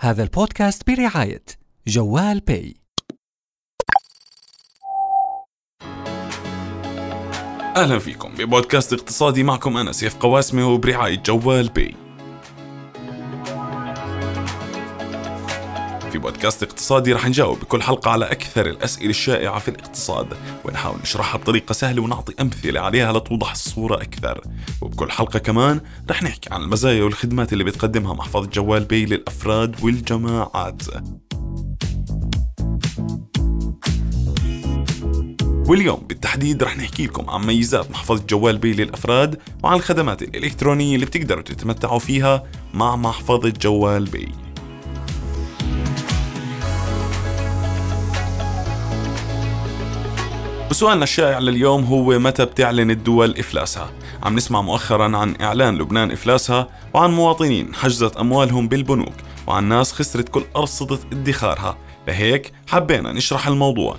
هذا البودكاست برعاية جوال باي. أهلا فيكم. ببودكاست اقتصادي معكم أنا سيف قواسمة وبرعاية جوال باي. في بودكاست اقتصادي رح نجاوب بكل حلقة على أكثر الأسئلة الشائعة في الاقتصاد. ونحاول نشرحها بطريقة سهلة ونعطي أمثلة عليها لتوضح الصورة أكثر. وبكل حلقة كمان رح نحكي عن المزايا والخدمات اللي بتقدمها محفظة جوال باي للأفراد والجماعات. واليوم بالتحديد رح نحكي لكم عن ميزات محفظة جوال باي للأفراد وعن الخدمات الإلكترونية اللي بتقدروا تتمتعوا فيها مع محفظة جوال باي وسؤالنا الشائع لليوم هو متى بتعلن الدول إفلاسها؟ عم نسمع مؤخرا عن إعلان لبنان إفلاسها وعن مواطنين حجزت أموالهم بالبنوك وعن ناس خسرت كل أرصدة ادخارها. لهيك حبينا نشرح الموضوع.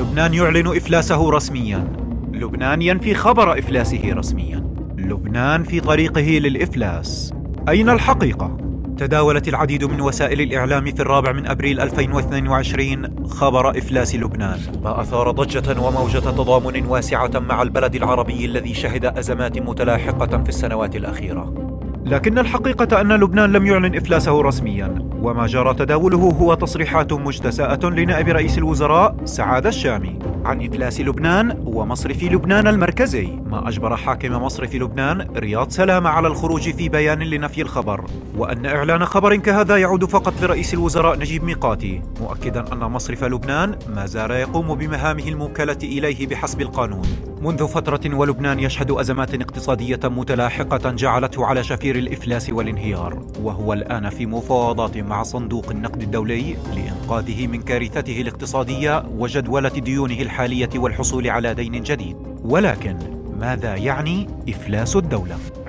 لبنان يعلن إفلاسه رسميا. لبنان ينفي خبر إفلاسه رسميا. لبنان في طريقه للإفلاس. أين الحقيقة؟ تداولت العديد من وسائل الإعلام في الرابع من أبريل 2022 خبر إفلاس لبنان. ما أثار ضجة وموجة تضامن واسعة مع البلد العربي الذي شهد أزمات متلاحقة في السنوات الأخيرة. لكن الحقيقة أن لبنان لم يعلن إفلاسه رسميا وما جرى تداوله هو تصريحات مجتزأة لنائب رئيس الوزراء سعادة الشامي عن إفلاس لبنان ومصرف لبنان المركزي. ما أجبر حاكم مصرف لبنان رياض سلامة على الخروج في بيان لنفي الخبر وأن إعلان خبر كهذا يعود فقط لرئيس الوزراء نجيب ميقاتي مؤكدا أن مصرف لبنان ما زال يقوم بمهامه الموكلة إليه بحسب القانون. منذ فترة ولبنان يشهد أزمات اقتصادية متلاحقة جعلته على شفير الإفلاس والانهيار وهو الآن في مفاوضات مع صندوق النقد الدولي لإنقاذه من كارثته الاقتصادية وجدولة ديونه الحالية والحصول على دين جديد ولكن ماذا يعني إفلاس الدولة؟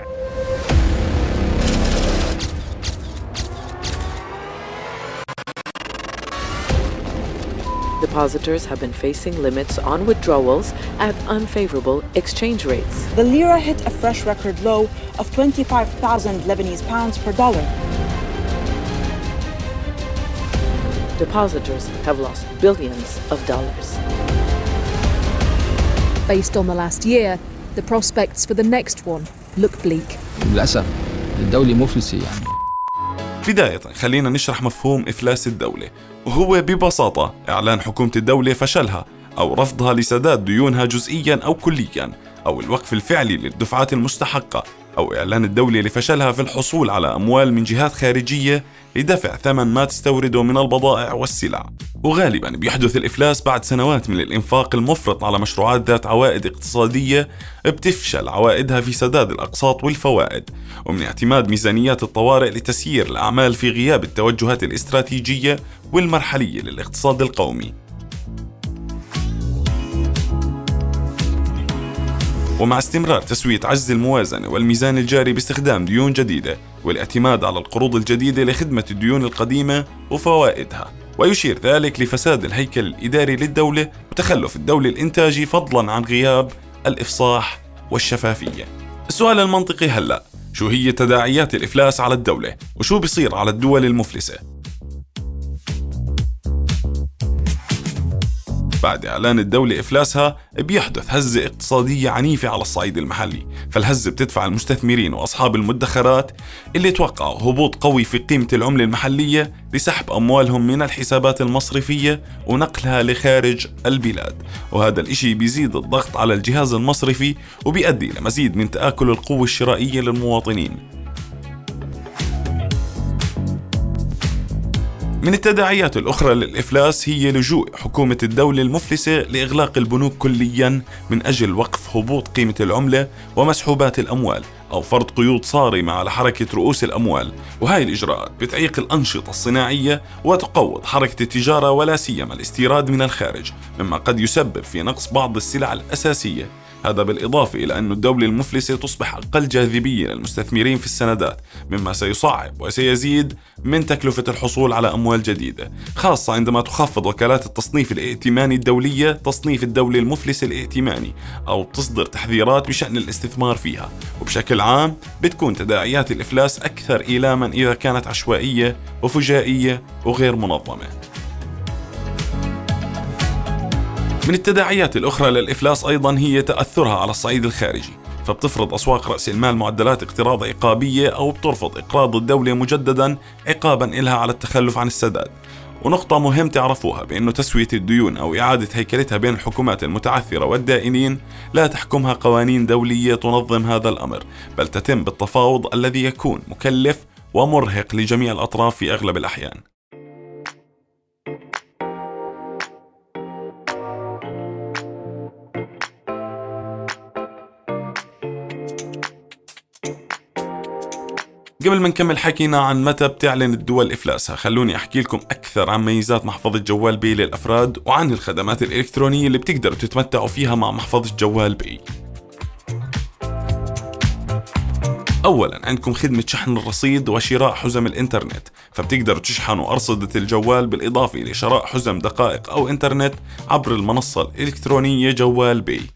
Depositors have been facing limits on withdrawals at unfavorable exchange rates. The lira hit a fresh record low of 25,000 Lebanese pounds per dollar. Depositors have lost billions of dollars. Based on the last year, the prospects for the next one look bleak. للأسف الدولة مفلسة يعني بداية خلينا نشرح مفهوم إفلاس الدولة وهو ببساطة إعلان حكومة الدولة فشلها أو رفضها لسداد ديونها جزئيا أو كليا أو الوقف الفعلي للدفعات المستحقة أو إعلان الدولة لفشلها في الحصول على أموال من جهات خارجية لدفع ثمن ما تستورده من البضائع والسلع. وغالبا بيحدث الإفلاس بعد سنوات من الإنفاق المفرط على مشروعات ذات عوائد اقتصادية بتفشل عوائدها في سداد الأقساط والفوائد ومن اعتماد ميزانيات الطوارئ لتسيير الأعمال في غياب التوجهات الاستراتيجية والمرحلية للاقتصاد القومي. ومع استمرار تسوية عجز الموازنة والميزان الجاري باستخدام ديون جديدة والاعتماد على القروض الجديدة لخدمة الديون القديمة وفوائدها. ويشير ذلك لفساد الهيكل الإداري للدولة وتخلف الدولة الإنتاجي فضلا عن غياب الإفصاح والشفافية. السؤال المنطقي هلأ شو هي تداعيات الإفلاس على الدولة؟ وشو بيصير على الدول المفلسة؟ بعد إعلان الدولة إفلاسها بيحدث هزة اقتصادية عنيفة على الصعيد المحلي. فالهزة بتدفع المستثمرين وأصحاب المدخرات اللي توقعوا هبوط قوي في قيمة العملة المحلية لسحب أموالهم من الحسابات المصرفية ونقلها لخارج البلاد. وهذا الإشي بيزيد الضغط على الجهاز المصرفي وبيؤدي لمزيد من تآكل القوة الشرائية للمواطنين. من التداعيات الأخرى للإفلاس هي لجوء حكومة الدولة المفلسة لإغلاق البنوك كليا من أجل وقف هبوط قيمة العملة ومسحوبات الأموال أو فرض قيود صارمة على حركة رؤوس الأموال. وهاي الإجراءات بتعيق الأنشطة الصناعية وتقوض حركة التجارة ولا سيما الاستيراد من الخارج مما قد يسبب في نقص بعض السلع الأساسية هذا بالإضافة إلى أن الدولة المفلسة تصبح أقل جاذبية للمستثمرين في السندات مما سيصعب وسيزيد من تكلفة الحصول على أموال جديدة خاصة عندما تخفض وكالات التصنيف الائتماني الدولية تصنيف الدولة المفلسة الائتماني أو تصدر تحذيرات بشأن الاستثمار فيها. وبشكل عام بتكون تداعيات الإفلاس أكثر إيلاما إذا كانت عشوائية وفجائية وغير منظمة. من التداعيات الأخرى للإفلاس أيضا هي تأثرها على الصعيد الخارجي فبتفرض أسواق رأس المال معدلات اقتراض عقابية أو بترفض إقراض الدولة مجددا عقابا إلها على التخلف عن السداد. ونقطة مهم تعرفوها بأنه تسوية الديون أو إعادة هيكلتها بين الحكومات المتعثرة والدائنين لا تحكمها قوانين دولية تنظم هذا الأمر بل تتم بالتفاوض الذي يكون مكلف ومرهق لجميع الأطراف في أغلب الأحيان. قبل ما نكمل حكينا عن متى بتعلن الدول إفلاسها خلوني أحكي لكم أكثر عن ميزات محفظة جوال بي للأفراد وعن الخدمات الإلكترونية اللي بتقدروا تتمتعوا فيها مع محفظة جوال بي. اولا عندكم خدمة شحن الرصيد وشراء حزم الإنترنت فبتقدروا تشحنوا أرصدة الجوال بالإضافة لشراء حزم دقائق أو إنترنت عبر المنصة الإلكترونية جوال Pay.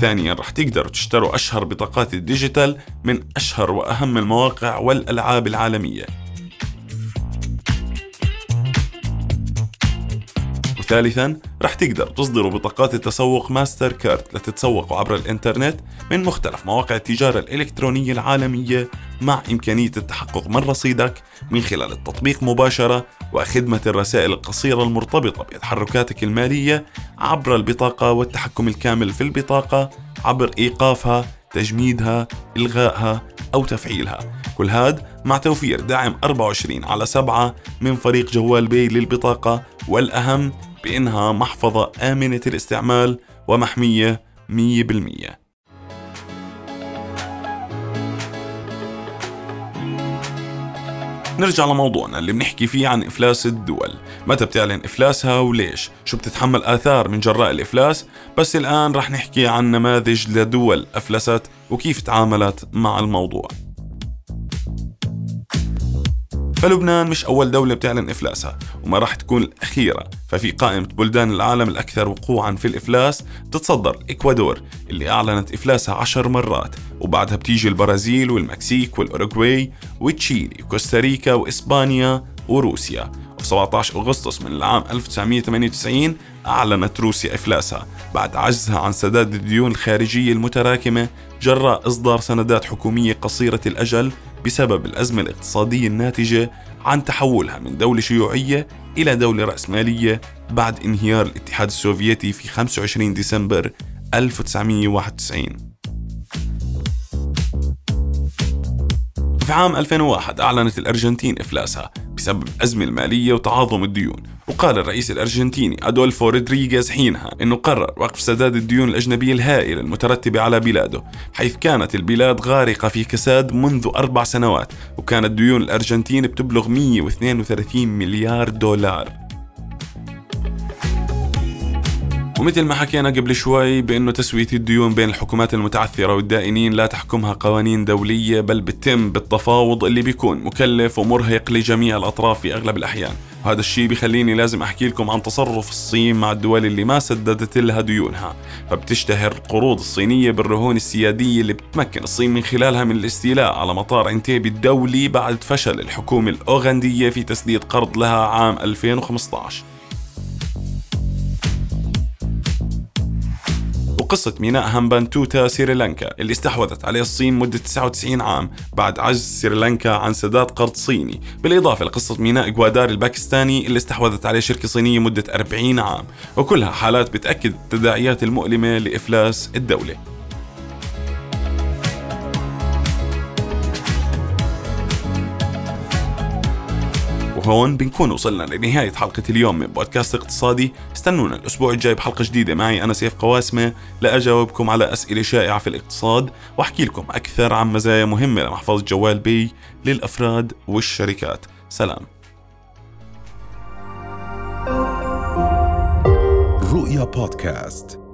ثانيا رح تقدروا تشتروا أشهر بطاقات ال digital من أشهر وأهم المواقع والألعاب العالمية. وثالثا رح تقدر تصدروا بطاقات التسوق ماستر كارد لتتسوقوا عبر الإنترنت من مختلف مواقع التجارة الإلكترونية العالمية مع إمكانية التحقق من رصيدك من خلال التطبيق مباشرة وخدمة الرسائل القصيرة المرتبطة بتحركاتك المالية عبر البطاقة والتحكم الكامل في البطاقة عبر إيقافها تجميدها إلغائها أو تفعيلها. كل هاد مع توفير دعم 24 على 7 من فريق جوال Pay للبطاقة والأهم بأنها محفظة آمنة الاستعمال ومحمية 100% نرجع لموضوعنا اللي بنحكي فيه عن إفلاس الدول. متى بتعلن إفلاسها وليش؟ شو بتتحمل آثار من جراء الإفلاس؟ بس الآن رح نحكي عن نماذج لدول أفلست وكيف تعاملت مع الموضوع. فلبنان مش أول دولة بتعلن إفلاسها وما راح تكون الأخيرة. ففي قائمة بلدان العالم الأكثر وقوعا في الإفلاس تتصدر الإكوادور اللي أعلنت إفلاسها عشر مرات. وبعدها بتيجي البرازيل والمكسيك والأوروغواي وتشيلي وكوستاريكا وإسبانيا وروسيا. وفي 17 أغسطس من العام 1998 أعلنت روسيا إفلاسها. بعد عجزها عن سداد الديون الخارجية المتراكمة جراء إصدار سندات حكومية قصيرة الأجل بسبب الأزمة الاقتصادية الناتجة عن تحولها من دولة شيوعية إلى دولة رأسمالية بعد انهيار الاتحاد السوفيتي في 25 ديسمبر 1991 في عام 2001 أعلنت الأرجنتين إفلاسها بسبب الأزمة المالية وتعاظم الديون. وقال الرئيس الأرجنتيني أدولفو رودريغيز حينها أنه قرر وقف سداد الديون الأجنبية الهائلة المترتبة على بلاده حيث كانت البلاد غارقة في كساد منذ أربع سنوات وكانت ديون الأرجنتين بتبلغ 132 مليار دولار. ومثل ما حكينا قبل شوي بأنه تسوية الديون بين الحكومات المتعثرة والدائنين لا تحكمها قوانين دولية بل بتم بالتفاوض اللي بيكون مكلف ومرهق لجميع الأطراف في أغلب الأحيان. وهذا الشيء بخليني لازم أحكي لكم عن تصرف الصين مع الدول اللي ما سددت لها ديونها. فبتشتهر القروض الصينية بالرهون السيادية اللي بتمكن الصين من خلالها من الاستيلاء على مطار انتيبي الدولي بعد فشل الحكومة الأوغندية في تسديد قرض لها عام 2015 وقصة ميناء هامبانتوتا سريلانكا اللي استحوذت عليه الصين مدة 99 عام بعد عجز سريلانكا عن سداد قرض صيني. بالإضافة لقصة ميناء إكوادار الباكستاني اللي استحوذت عليه شركة صينية مدة 40 عام. وكلها حالات بتأكد التداعيات المؤلمة لإفلاس الدولة. وهون بنكون وصلنا لنهاية حلقة اليوم من بودكاست اقتصادي. استنونا الأسبوع الجاي بحلقة جديدة معي أنا سيف قواسمة. لأجاوبكم على أسئلة شائعة في الاقتصاد وأحكي لكم أكثر عن مزايا مهمة لمحفظة جوال Pay للأفراد والشركات. سلام. رؤيا بودكاست.